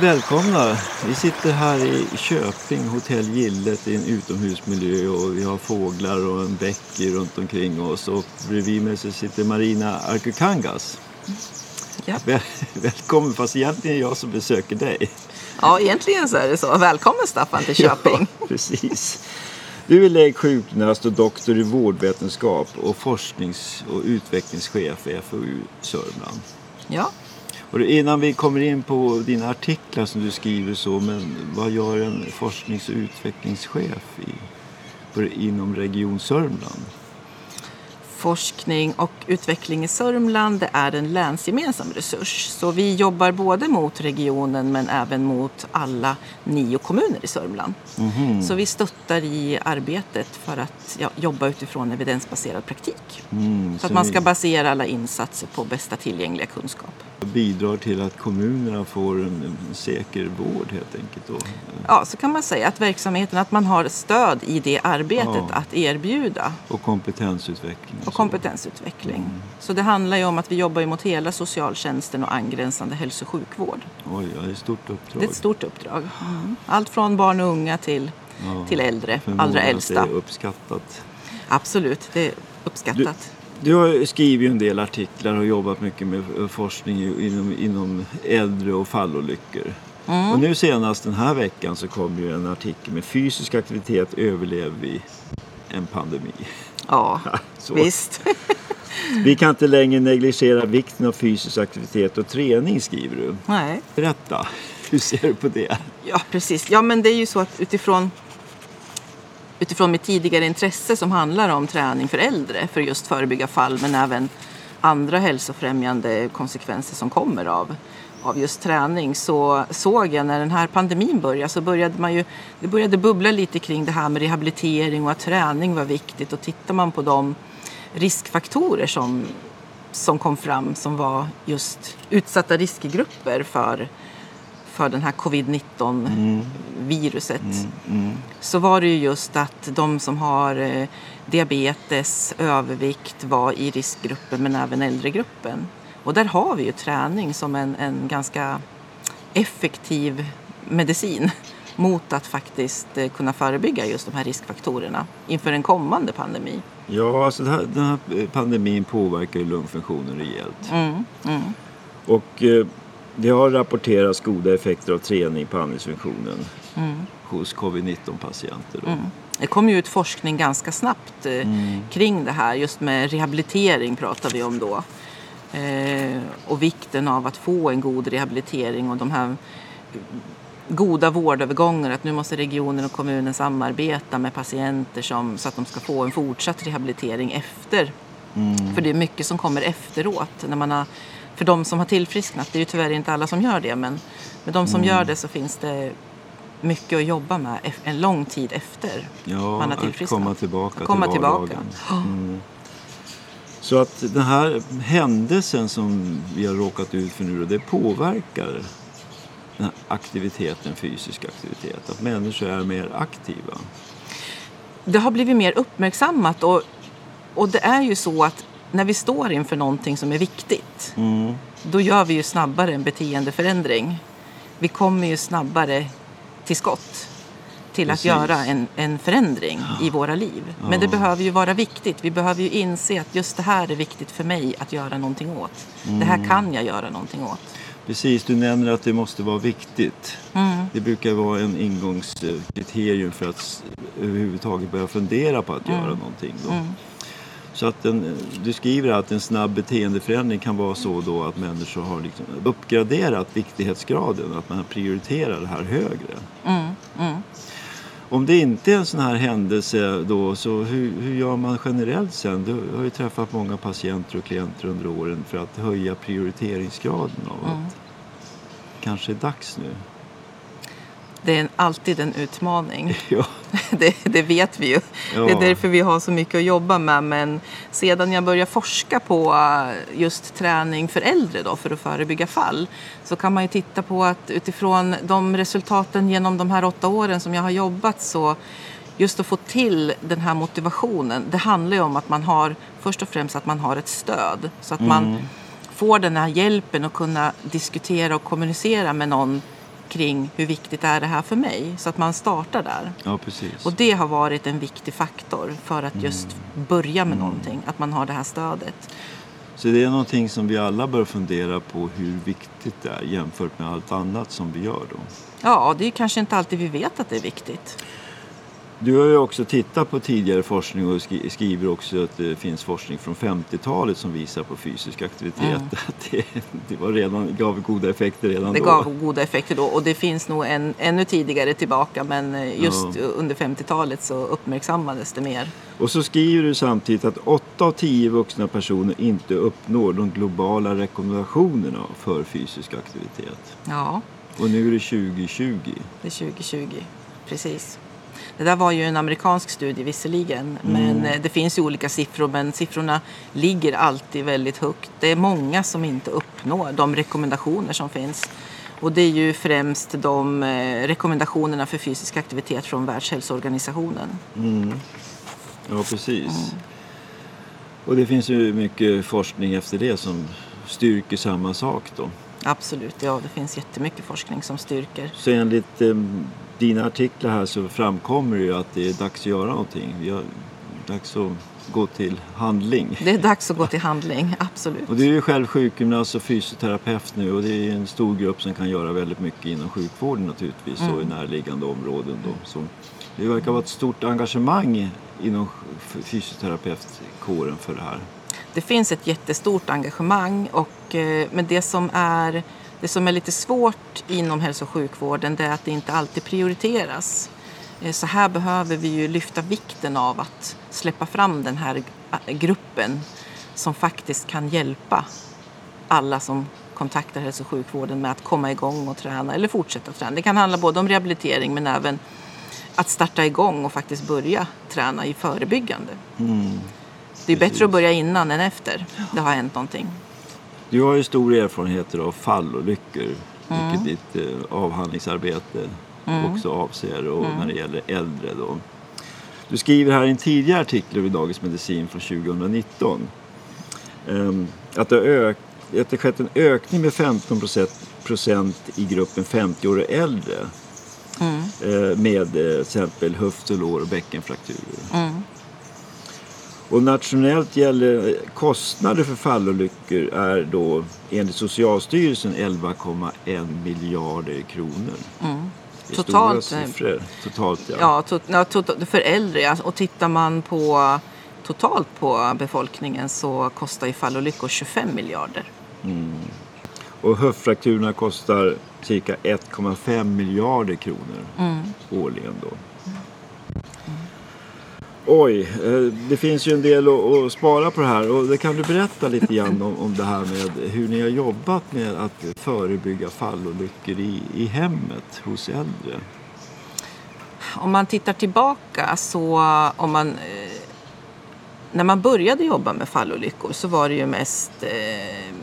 välkomna. Vi sitter här i Köping, hotell Gillet i en utomhusmiljö och vi har fåglar och en bäck runt omkring oss och bredvid mig så sitter Marina Arkukangas. Ja. Väl, välkommen, fast egentligen är jag som besöker dig. ja, egentligen så är det så. Välkommen Staffan till Köping. Ja, precis. Du är lägg sjukgymnast och doktor i vårdvetenskap och forsknings och utvecklingschef i FoU Sörmland. Ja. Och innan vi kommer in på dina artiklar som du skriver så, men vad gör en forsknings och utvecklingschef i, på, inom Region Sörmland? Forskning och utveckling i Sörmland det är en länsgemensam resurs. Så vi jobbar både mot regionen men även mot alla nio kommuner i Sörmland. Så vi stöttar i arbetet för att ja, jobba utifrån evidensbaserad praktik. Mm, Så att man ska basera alla insatser på bästa tillgängliga kunskap. bidrar till att kommunerna får en, en säker vård helt enkelt. Då. Ja, så kan man säga att verksamheten, att man har stöd i det arbetet Ja. att erbjuda Och kompetensutveckling. och kompetensutveckling. Så det handlar ju om att vi jobbar mot hela socialtjänsten och angränsande hälso och sjukvård. Oj, ja, det är ett stort uppdrag. Det är ett stort uppdrag. Allt från barn och unga till, Ja, till äldre, allra att äldsta. Det är uppskattat. Absolut, det är uppskattat. Du har ju skrivit en del artiklar och jobbat mycket med forskning inom, inom äldre och fallolyckor. Mm. Och nu senast den här veckan så kom ju en artikel med fysisk aktivitet överlever vi en pandemi. Ja, Så. visst. Vi kan inte längre negligera vikten av fysisk aktivitet och träning skriver du. Nej. Berätta, hur ser du på det? Ja, precis. Ja, men det är ju så att utifrån, utifrån mitt tidigare intresse som handlar om träning för äldre för just förebygga fall men även andra hälsofrämjande konsekvenser som kommer av, av just träning så såg jag när den här pandemin började så började man ju, det började bubbla lite kring det här med rehabilitering och att träning var viktigt. Och tittar man på de riskfaktorer som, som kom fram som var just utsatta riskgrupper för, för den här covid-19 viruset så var det ju just att de som har eh, diabetes, övervikt var i riskgruppen men även äldregruppen. Och där har vi ju träning som en, en ganska effektiv medicin mot att faktiskt eh, kunna förebygga just de här riskfaktorerna inför en kommande pandemi. Ja, alltså det här, den här pandemin påverkar ju lungfunktionen rejält. Mm, mm. Och eh, det har rapporterats goda effekter av träning på andningsfunktionen Mm. hos covid-19-patienter. då. Det kom ju ut forskning ganska snabbt eh, kring det här. Just med rehabilitering pratar vi om då. Eh, och vikten av att få en god rehabilitering och de här goda vårdövergångar. Att nu måste regionen och kommunen samarbeta med patienter som, så att de ska få en fortsatt rehabilitering efter. För det är mycket som kommer efteråt. När man har, för de som har tillfrisknat, det är ju tyvärr inte alla som gör det, men med de som gör det så finns det mycket att jobba med en lång tid efter Ja, man har att tillfrisknat. komma tillbaka Att komma till tillbaka. vardagen. Mm. Så att den här händelsen som vi har råkat ut för nu, det påverkar den här aktiviteten, fysisk aktivitet. Att människor är mer aktiva. Det har blivit mer uppmärksammat och, och det är ju så att när vi står inför någonting som är viktigt Mm. då gör vi ju snabbare en beteendeförändring. Vi kommer ju snabbare till skott till Precis. att göra en, en förändring i våra liv. Men det behöver ju vara viktigt. Vi behöver ju inse att just det här är viktigt för mig att göra någonting åt. Det här kan jag göra någonting åt. Precis, du nämner att det måste vara viktigt. Mm. Det brukar vara en ingångskriterium för att överhuvudtaget börja fundera på att Mm. göra någonting. Då. Så att en, du skriver att en snabb beteendeförändring kan vara så då att människor har liksom uppgraderat viktighetsgraden, att man prioriterar det här högre. Mm, mm. Om det inte är en sån här händelse då, så hur, hur gör man generellt sen? Du har ju träffat många patienter och klienter under åren för att höja prioriteringsgraden av Mm. att kanske är dags nu. Det är alltid en utmaning. Ja. Det, det vet vi ju. Det Ja. är därför vi har så mycket att jobba med. Men sedan jag började forska på eh, just träning för äldre då, för att förebygga fall så kan man ju titta på att utifrån de resultaten genom de här åtta åren som jag har jobbat så just att få till den här motivationen. Det handlar ju om att man har först och främst att man har ett stöd så att man får den här hjälpen att kunna diskutera och kommunicera med någon kring hur viktigt är det här för mig. Så att man startar där. Ja, precis. Och det har varit en viktig faktor för att just börja med någonting. Att man har det här stödet. Så det är någonting som vi alla bör fundera på hur viktigt det är jämfört med allt annat som vi gör då. Ja, det är kanske inte alltid vi vet att det är viktigt. Du har ju också tittat på tidigare forskning och skri- skriver också att det finns forskning från 50-talet som visar på fysisk aktivitet. Att Det, det var redan, gav goda effekter redan Mm. Det då. gav goda effekter då och det finns nog en, ännu tidigare tillbaka men eh, just Ja. under 50-talet så uppmärksammades det mer. Och så skriver du samtidigt att 8 av 10 vuxna personer inte uppnår de globala rekommendationerna för fysisk aktivitet. Ja, Och nu är det 2020. det är 2020. Precis. Det där var ju en amerikansk studie visserligen, Mm. men eh, det finns ju olika siffror, men siffrorna ligger alltid väldigt högt. Det är många som inte uppnår de rekommendationer som finns. Och det är ju främst de eh, rekommendationerna för fysisk aktivitet från Världshälsoorganisationen. Ja, precis. Och det finns ju mycket forskning efter det som styrker samma sak då. Absolut, ja det finns jättemycket forskning som styrker. Så enligt eh, dina artiklar här så framkommer ju att det är dags att göra någonting. Vi har dags att gå till handling. Det är dags att gå till handling, absolut. Och du är ju själv sjukgymnast och fysioterapeut nu och det är en stor grupp som kan göra väldigt mycket inom sjukvården naturligtvis och i närliggande områden. Då. Så det verkar vara ett stort engagemang inom fysioterapeutkåren för det här. Det finns ett jättestort engagemang och, eh, men det som, är, det som är lite svårt inom hälso och sjukvården det är att det inte alltid prioriteras. Eh, Så här behöver vi ju lyfta vikten av att släppa fram den här gruppen som faktiskt kan hjälpa alla som kontaktar hälso och sjukvården med att komma igång och träna eller fortsätta träna. Det kan handla både om rehabilitering men även att starta igång och faktiskt börja träna i förebyggande. Det är bättre att börja innan än efter det har hänt någonting. Du har ju stor erfarenhet av fallolyckor, vilket ditt eh, avhandlingsarbete också avser och när det gäller äldre. Då. Du skriver här i en tidigare artikel i Dagens Medicin från 2019 ehm, att det ök- att det skett en ökning med 15 procent i gruppen 50 år och äldre eh, med eh, till exempel höft och lår och bäckenfrakturer. Och nationellt gäller kostnader för fallolyckor är då enligt Socialstyrelsen 11,1 miljarder kronor. Är Totalt, eh, siffror. Totalt ja. Ja, to, ja to, för äldre ja. Och tittar man på totalt på befolkningen så kostar ju fallolyckor 25 miljarder. Och höftfrakturerna kostar cirka 1,5 miljarder kronor årligen då. Oj, eh, det finns ju en del att, spara på det här och det kan du berätta lite grann om, om det här med hur ni har jobbat med att förebygga fallolyckor i, i hemmet hos äldre. Om man tittar tillbaka så om man eh, när man började jobba med fallolyckor så var det ju mest eh,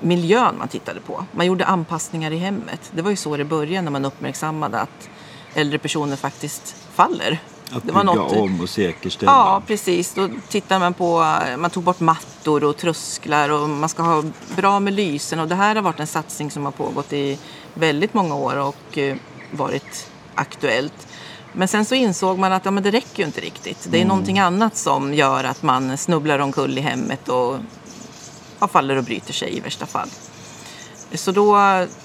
miljön man tittade på. Man gjorde anpassningar i hemmet. Det var ju så det började när man uppmärksammade att äldre personer faktiskt faller. Att det var bygga något, om och säkerställa. Ja, precis. Då tittar man på, man tog bort mattor och trösklar och man ska ha bra med lysen. Och det här har varit en satsning som har pågått i väldigt många år och eh, varit aktuellt. Men sen så insåg man att ja, men det räcker ju inte riktigt. Det är någonting annat som gör att man snubblar omkull i hemmet och ja, faller och bryter sig i värsta fall. Så då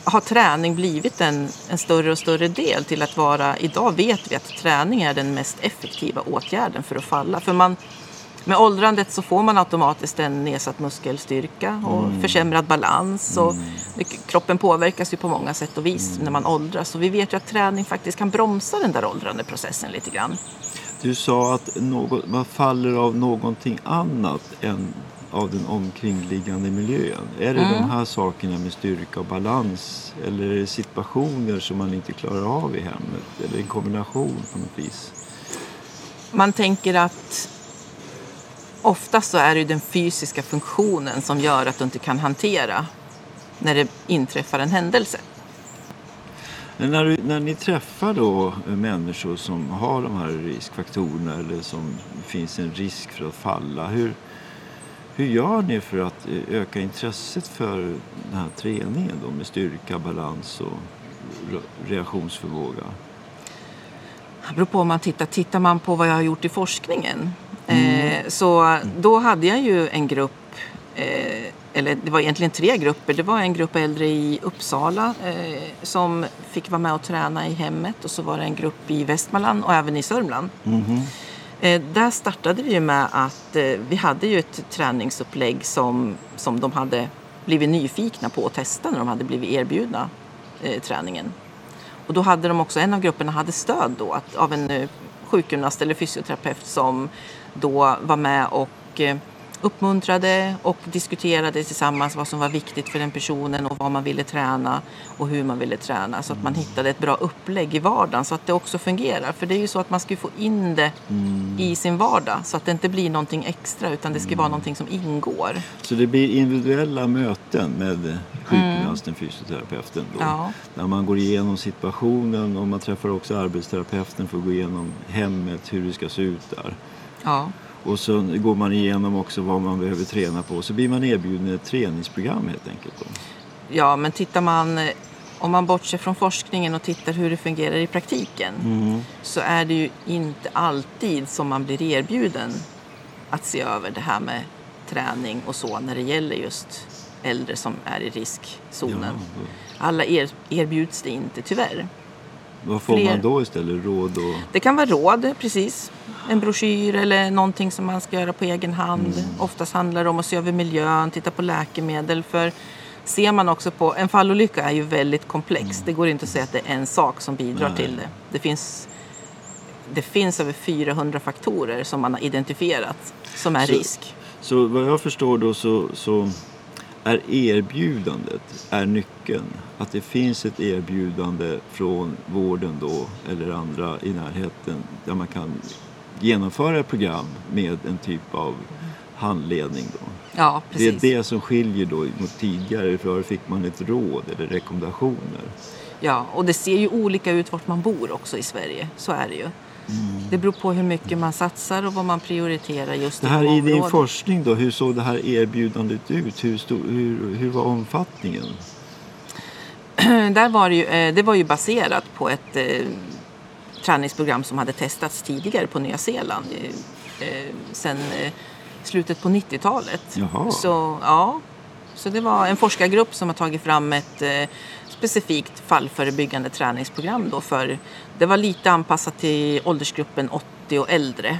har träning blivit en, en större och större del till att vara, idag vet vi att träning är den mest effektiva åtgärden för att falla. För man, med åldrandet så får man automatiskt en nedsatt muskelstyrka och försämrad balans. Och det, kroppen påverkas ju på många sätt och vis när man åldras. Så vi vet ju att träning faktiskt kan bromsa den där åldrandeprocessen lite grann. Du sa att något, man faller av någonting annat än av den omkringliggande miljön. Är det de här sakerna med styrka och balans eller är det situationer som man inte klarar av i hemmet? Eller en kombination på något vis? Man tänker att ofta så är det den fysiska funktionen som gör att du inte kan hantera när det inträffar en händelse. När, du, när ni träffar då människor som har de här riskfaktorerna eller som finns en risk för att falla. Hur, hur gör ni för att eh, öka intresset för den här träningen då med styrka, balans och re- reaktionsförmåga? Det beror på om man tittar. Tittar man på vad jag har gjort i forskningen eh, så då hade jag ju en grupp, eh, eller det var egentligen tre grupper. Det var en grupp äldre i Uppsala eh, som fick vara med och träna i hemmet och så var det en grupp i Västmanland och även i Sörmland. Eh, där startade vi ju med att eh, vi hade ju ett träningsupplägg som, som de hade blivit nyfikna på att testa när de hade blivit erbjudna eh, träningen. Och då hade de också, en av grupperna hade stöd då att, av en eh, sjukgymnast eller fysioterapeut som då var med och eh, uppmuntrade och diskuterade tillsammans vad som var viktigt för den personen och vad man ville träna och hur man ville träna så att man hittade ett bra upplägg i vardagen så att det också fungerar. För det är ju så att man ska få in det i sin vardag så att det inte blir någonting extra utan det ska vara någonting som ingår. Så det blir individuella möten med sjukgymnasten, fysioterapeuten då. Ja. Där man går igenom situationen och man träffar också arbetsterapeuten för att gå igenom hemmet, hur det ska se ut där. Ja. Och så går man igenom också vad man behöver träna på. Så blir man erbjuden ett träningsprogram helt enkelt. Då. Ja, men tittar man, eh, om man bortser från forskningen och tittar hur det fungerar i praktiken så är det ju inte alltid som man blir erbjuden att se över det här med träning och så när det gäller just äldre som är i riskzonen. Ja, Alla er, erbjuds det inte tyvärr. Vad får Fler. man då istället? Råd och... Det kan vara råd, precis. En broschyr eller någonting som man ska göra på egen hand. Oftast handlar det om att se över miljön, titta på läkemedel. För ser man också på, en fallolycka är ju väldigt komplex. Det går inte att säga att det är en sak som bidrar Nej. till det. Det finns, det finns över 400 faktorer som man har identifierat som är Så- risk. Så vad jag förstår då så, så är erbjudandet är nyckeln. Att det finns ett erbjudande från vården då eller andra i närheten där man kan genomföra ett program med en typ av handledning. Då. Ja, Det är det som skiljer då mot tidigare. För fick man ett råd eller rekommendationer. Ja, och det ser ju olika ut vart man bor också i Sverige. Så är det ju. Mm. Det beror på hur mycket man satsar och vad man prioriterar just Det i här i din forskning då, hur såg det här erbjudandet ut? Hur, stor, hur, hur var omfattningen? Där var det, ju, eh, det var ju baserat på ett eh, träningsprogram som hade testats tidigare på Nya Zeeland eh, eh, sen eh, slutet på 90-talet. Jaha. Så, ja, så det var en forskargrupp som har tagit fram ett eh, specifikt fallförebyggande träningsprogram. Då för, det var lite anpassat till åldersgruppen 80 och äldre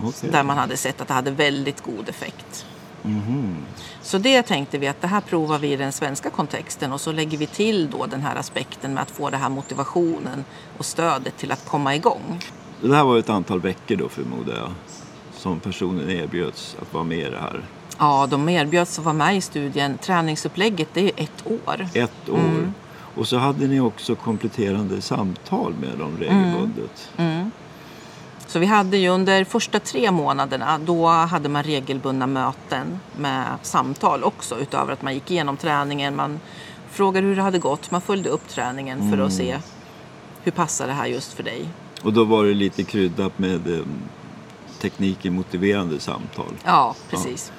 Okej. där man hade sett att det hade väldigt god effekt. Mhm. Så det tänkte vi att det här provar vi i den svenska kontexten och så lägger vi till då den här aspekten med att få den här motivationen och stödet till att komma igång. Det här var ett antal veckor då förmodar jag. Som personen erbjöds att vara med i det här. Ja, de erbjöds att vara med i studien. Träningsupplägget det är ett år. Ett år. Mm. Och så hade ni också kompletterande samtal med dem regelbundet. Mm. Så vi hade ju under första tre månaderna då hade man regelbundna möten med samtal också utöver att man gick igenom träningen. Man frågade hur det hade gått. Man följde upp träningen för att se hur passar det här just för dig. Och då var det lite kryddat med eh, tekniken motiverande samtal. Ja, precis.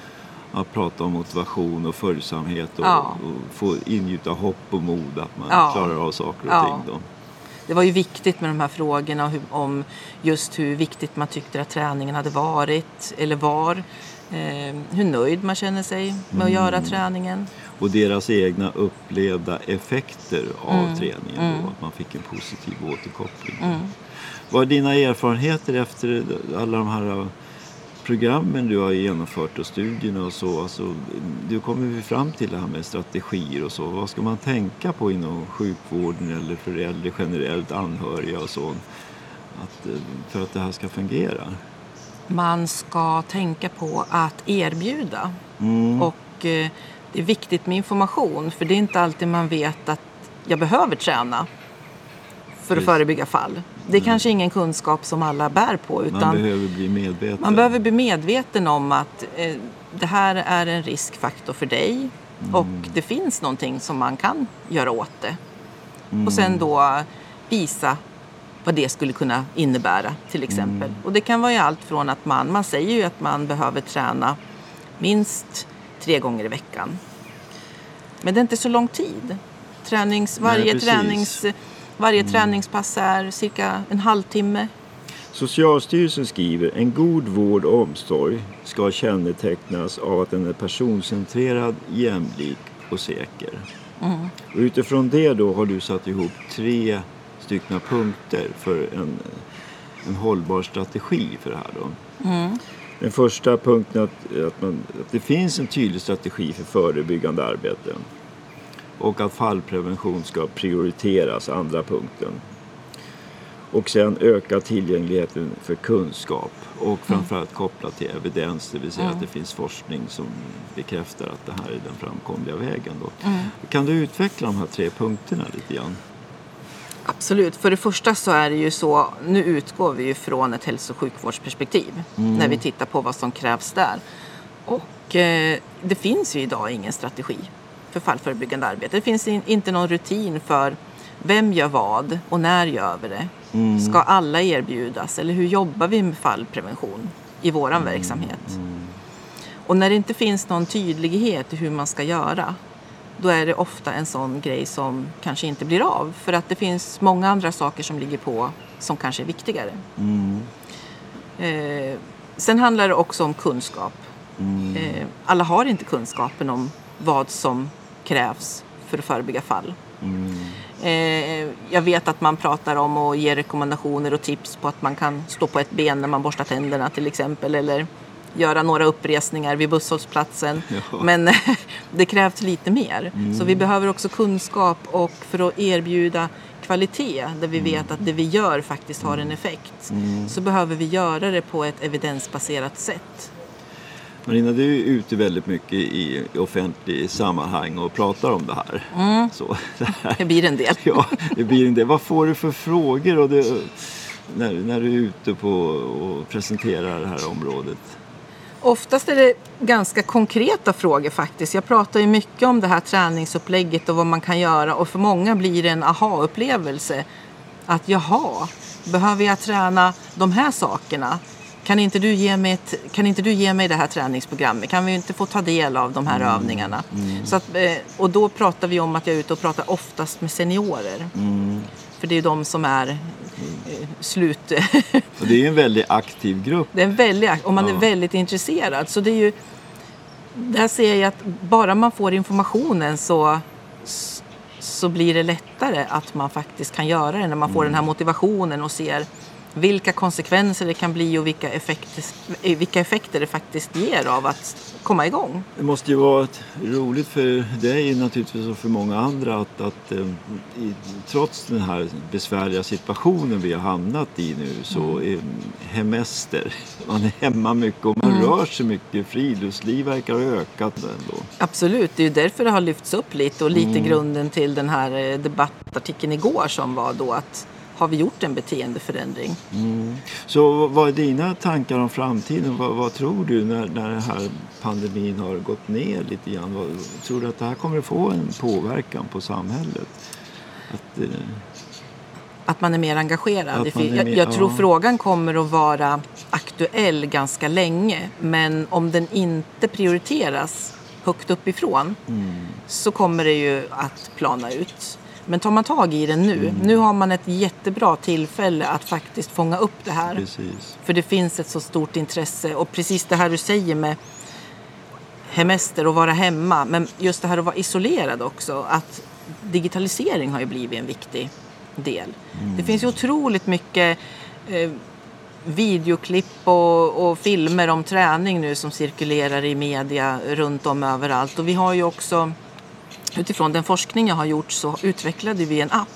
Att prata om motivation och följsamhet och, Ja. och få ingjuta hopp och mod att man Ja. klarar av saker och Ja. ting. Då. Det var ju viktigt med de här frågorna hur, om just hur viktigt man tyckte att träningen hade varit eller var. Eh, hur nöjd man känner sig med att göra träningen. Och deras egna upplevda effekter av Mm. träningen. Då, att man fick en positiv återkoppling. Vad är dina erfarenheter efter alla de här programmen du har genomfört och studierna och så? Alltså, du kommer vi fram till det här med strategier och så. Vad ska man tänka på inom sjukvården eller för äldre generellt, anhöriga och så? Att, eh, för att det här ska fungera? Man ska tänka på att erbjuda. Mm. Och eh, det är viktigt med information för det är inte alltid man vet att jag behöver träna för att Precis. förebygga fall. Det är kanske ingen kunskap som alla bär på Man utan behöver bli medveten. Man behöver bli medveten om att eh, det här är en riskfaktor för dig och det finns någonting som man kan göra åt det. Och sen då visa vad det skulle kunna innebära till exempel. Och det kan vara ju allt från att man, man säger ju att man behöver träna minst tre gånger i veckan. Men det är inte så lång tid. Tränings, varje precis. tränings Varje träningspass är cirka en halvtimme. Socialstyrelsen skriver en god vård och omsorg ska kännetecknas av att den är personcentrerad, jämlik och säker. Och utifrån det då har du satt ihop tre stycken punkter för en, en hållbar strategi för det här. Då. Den första punkten är att, att, man, att det finns en tydlig strategi för förebyggande arbete och att fallprevention ska prioriteras, andra punkten. Och sen öka tillgängligheten för kunskap och framförallt kopplat till evidens, det vill säga att det finns forskning som bekräftar att det här är den framkomliga vägen. Då. Kan du utveckla de här tre punkterna lite grann? Absolut. För det första så är det ju så, nu utgår vi ju från ett hälso och sjukvårdsperspektiv när vi tittar på vad som krävs där. Och eh, det finns ju idag ingen strategi för fallförebyggande arbete. Det finns in, inte någon rutin för vem gör vad och när gör vi det? Ska alla erbjudas eller hur jobbar vi med fallprevention i våran verksamhet? Och när det inte finns någon tydlighet i hur man ska göra då är det ofta en sån grej som kanske inte blir av för att det finns många andra saker som ligger på som kanske är viktigare. Eh, sen handlar det också om kunskap. Eh, alla har inte kunskapen om vad som krävs för att förebygga fall. Eh, jag vet att man pratar om och ger rekommendationer och tips på att man kan stå på ett ben när man borstar tänderna till exempel eller göra några uppresningar vid busshållplatsen. Ja. Men det krävs lite mer. Så vi behöver också kunskap och för att erbjuda kvalitet där vi vet att det vi gör faktiskt har en effekt så behöver vi göra det på ett evidensbaserat sätt. Marina, du är ute väldigt mycket i offentlig sammanhang och pratar om det här. Så, det här. Det blir en del. Ja, det blir en del. Vad får du för frågor och det, när, när du är ute på och presenterar det här området? Oftast är det ganska konkreta frågor faktiskt. Jag pratar ju mycket om det här träningsupplägget och vad man kan göra och för många blir det en aha-upplevelse. Att jaha, behöver jag träna de här sakerna? Kan inte, du ge mig ett, kan inte du ge mig det här träningsprogrammet? Kan vi inte få ta del av de här övningarna? Så att, eh, och då pratar vi om att jag är ute och pratar oftast med seniorer. För det är ju de som är eh, slut... Och det är en väldigt aktiv grupp. Det är en väldigt, och man Ja. är väldigt intresserad. Så det är ju, där ser jag att bara man får informationen så, så blir det lättare att man faktiskt kan göra det när man får den här motivationen och ser vilka konsekvenser det kan bli och vilka effekter, eh, vilka effekter det faktiskt ger av att komma igång. Det måste ju vara roligt för dig naturligtvis och för många andra att, att eh, i, trots den här besvärliga situationen vi har hamnat i nu så är hemester, man är hemma mycket och man rör sig mycket. Friluftsliv verkar ha ökat ändå. Absolut, det är ju därför det har lyfts upp lite och lite grunden till den här eh, debattartikeln igår som var då att har vi gjort en beteendeförändring? Så vad är dina tankar om framtiden? Vad, vad tror du när, när den här pandemin har gått ner lite grann? Vad, tror du att det här kommer att få en påverkan på samhället? Att, eh, Att man är mer engagerad. Är jag, mer- jag tror ja. frågan kommer att vara aktuell ganska länge. Men om den inte prioriteras högt uppifrån Mm. så kommer det ju att plana ut. Men tar man tag i den nu, Mm. nu har man ett jättebra tillfälle att faktiskt fånga upp det här. precis. För det finns ett så stort intresse. Och precis det här du säger med hemester och vara hemma. Men just det här att vara isolerad också. Att digitalisering har ju blivit en viktig del. Det finns ju otroligt mycket eh, videoklipp och, och filmer om träning nu som cirkulerar i media runt om överallt. Och vi har ju också utifrån den forskning jag har gjort så utvecklade vi en app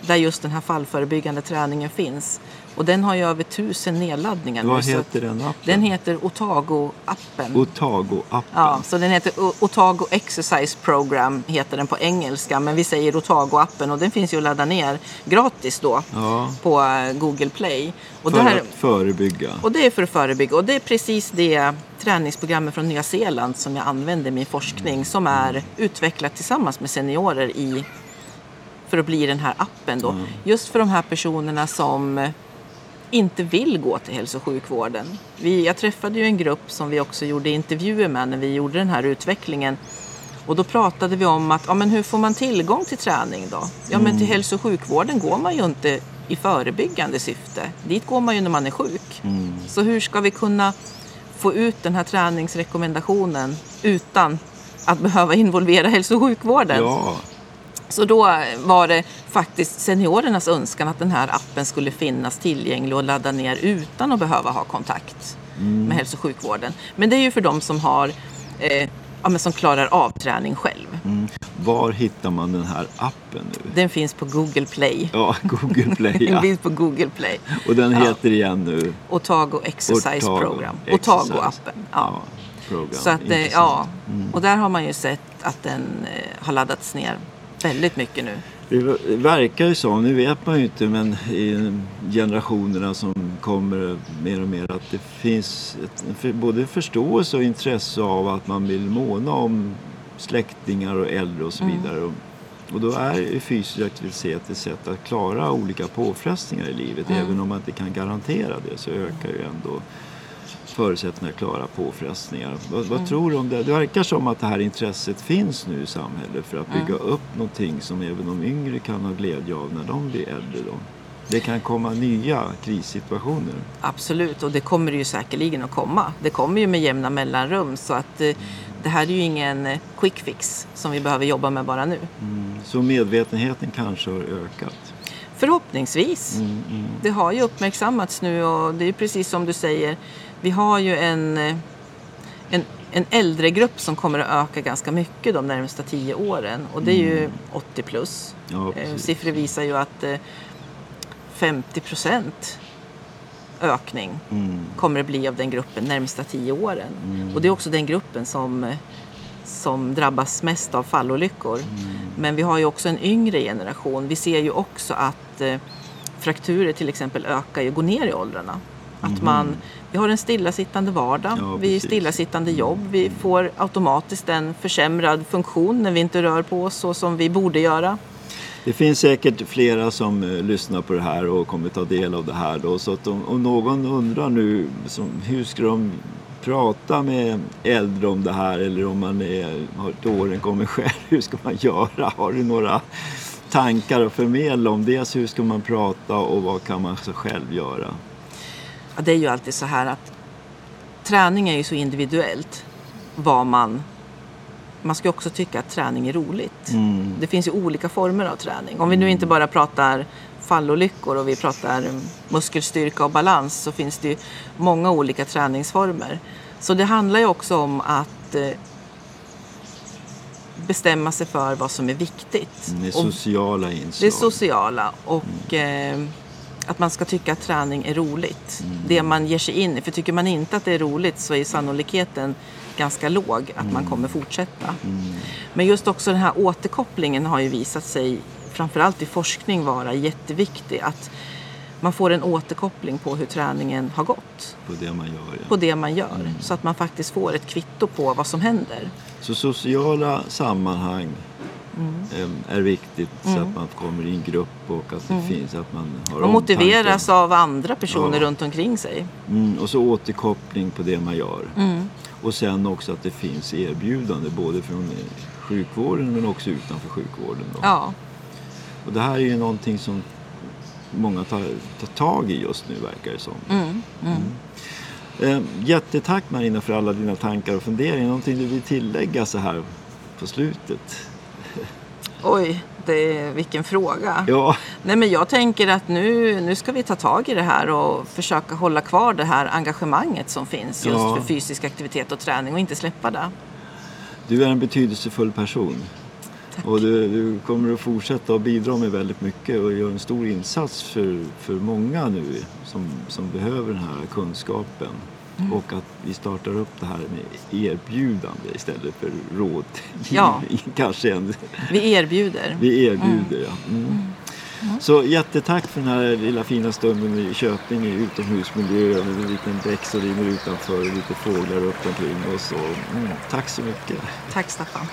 där just den här fallförebyggande träningen finns. Och den har ju över tusen nedladdningar nu. Vad så heter den appen? Den heter Otago-appen. Otago-appen. Ja, så den heter Otago Exercise Program heter den på engelska. Men vi säger Otago-appen och den finns ju att ladda ner gratis då Ja, på eh, Google Play. Och för det, här, att förebygga. och det är för att förebygga. Och det är precis det träningsprogrammet från Nya Zeeland som jag använder i min forskning som är utvecklat tillsammans med seniorer i för att bli den här appen då. Just för de här personerna som inte vill gå till hälso och sjukvården. Vi, jag träffade ju en grupp som vi också gjorde intervjuer med när vi gjorde den här utvecklingen. Och då pratade vi om att, ja men hur får man tillgång till träning då? Ja men till hälso och sjukvården går man ju inte i förebyggande syfte. Dit går man ju när man är sjuk. Så hur ska vi kunna få ut den här träningsrekommendationen utan att behöva involvera hälso och sjukvården? Ja, Så då var det faktiskt seniorernas önskan att den här appen skulle finnas tillgänglig och ladda ner utan att behöva ha kontakt med hälso och sjukvården. Men det är ju för de som har eh, ja, men som klarar av träning själv. mm. var hittar man den här appen nu? Den finns på Google Play. Ja, Google Play. Den Ja. finns på Google Play. Och den Ja. heter igen nu? Otago Exercise Otago Program. Exercise. Otago-appen. Ja. program. Så att, eh, Intressant. ja. Och där har man ju sett att den eh, har laddats ner väldigt mycket nu. Det verkar ju som, nu vet man ju inte, men i generationerna som kommer mer och mer att det finns ett, både förståelse och intresse av att man vill måna om släktingar och äldre och så Mm. vidare. Och, och då är fysisk aktivitet ett sätt att klara olika påfrestningar i livet. Mm. Även om man inte kan garantera det så ökar ju ändå förutsättningar att klara påfrestningar. Vad, Mm. vad tror du om det? Det verkar som att det här intresset finns nu i samhället för att bygga Mm. upp någonting som även de yngre kan ha glädje av när de blir äldre. Då. Det kan komma nya krissituationer. Absolut, och det kommer det ju säkerligen att komma. Det kommer ju med jämna mellanrum så att eh, det här är ju ingen eh, quick fix som vi behöver jobba med bara nu. Så medvetenheten kanske har ökat. Förhoppningsvis. Mm, mm. Det har ju uppmärksammats nu och det är precis som du säger. Vi har ju en, eh, en, en äldregrupp som kommer att öka ganska mycket de närmsta tio åren och det är ju 80 plus. Ja, Eh, precis. Siffror visar ju att eh, 50 procent ökning Mm. kommer det bli av den gruppen närmsta tio åren. Och det är också den gruppen som, eh, som drabbas mest av fallolyckor. Men vi har ju också en yngre generation. Vi ser ju också att eh, frakturer till exempel ökar ju, går ner i åldrarna. Att man, vi har en stillasittande vardag, Ja, vi är stillasittande jobb, vi får automatiskt en försämrad funktion när vi inte rör på oss så som vi borde göra. Det finns säkert flera som eh, lyssnar på det här och kommer ta del av det här. Då, så att om, om någon undrar nu som, hur ska de prata med äldre om det här eller om man är, har till åren kommer själv, hur ska man göra? Har du några tankar att förmedla om dels hur ska man prata och vad kan man själv göra? Ja, det är ju alltid så här att träning är ju så individuellt vad man... Man ska också tycka att träning är roligt. Mm. Det finns ju olika former av träning. Om vi nu inte bara pratar fallolyckor och vi pratar mm, muskelstyrka och balans så finns det ju många olika träningsformer. Så det handlar ju också om att eh, bestämma sig för vad som är viktigt. Mm, Det är sociala inslag. det sociala och eh, att man ska tycka att träning är roligt. Det man ger sig in i. För tycker man inte att det är roligt så är sannolikheten ganska låg att man kommer fortsätta. Men just också den här återkopplingen har ju visat sig, framförallt i forskning, vara jätteviktig. Att man får en återkoppling på hur träningen har gått. på det man gör. Ja. På det man gör. Så att man faktiskt får ett kvitto på vad som händer. Så sociala sammanhang em, är viktigt så att man kommer i en grupp och att det finns att man har Och motiveras av andra personer Ja. runt omkring sig. Mm, och så återkoppling på det man gör. Mm. Och sen också att det finns erbjudande både från eh, sjukvården men också utanför sjukvården. Då. Ja. Och det här är ju någonting som många tar, tar tag i just nu verkar det som. Mm. Mm. Eh, jättetack Marina för alla dina tankar och funderingar. Någonting du vill tillägga så här på slutet? Oj, det, vilken fråga. Ja, Nej, men jag tänker att nu, nu ska vi ta tag i det här och försöka hålla kvar det här engagemanget som finns just Ja. för fysisk aktivitet och träning och inte släppa det. du är en betydelsefull person. Och du, du kommer att fortsätta att bidra med väldigt mycket och göra en stor insats för, för många nu som, som behöver den här kunskapen. Och att vi startar upp det här med erbjudande istället för rådgivning. Ja. Kanske en, Vi erbjuder. vi erbjuder, ja. Mm. Så jättetack för den här lilla fina stunden i Köping i utomhusmiljö med en liten bäck som rinner utanför och lite fåglar runt omkring oss. Och, mm, tack så mycket. Tack Staffan.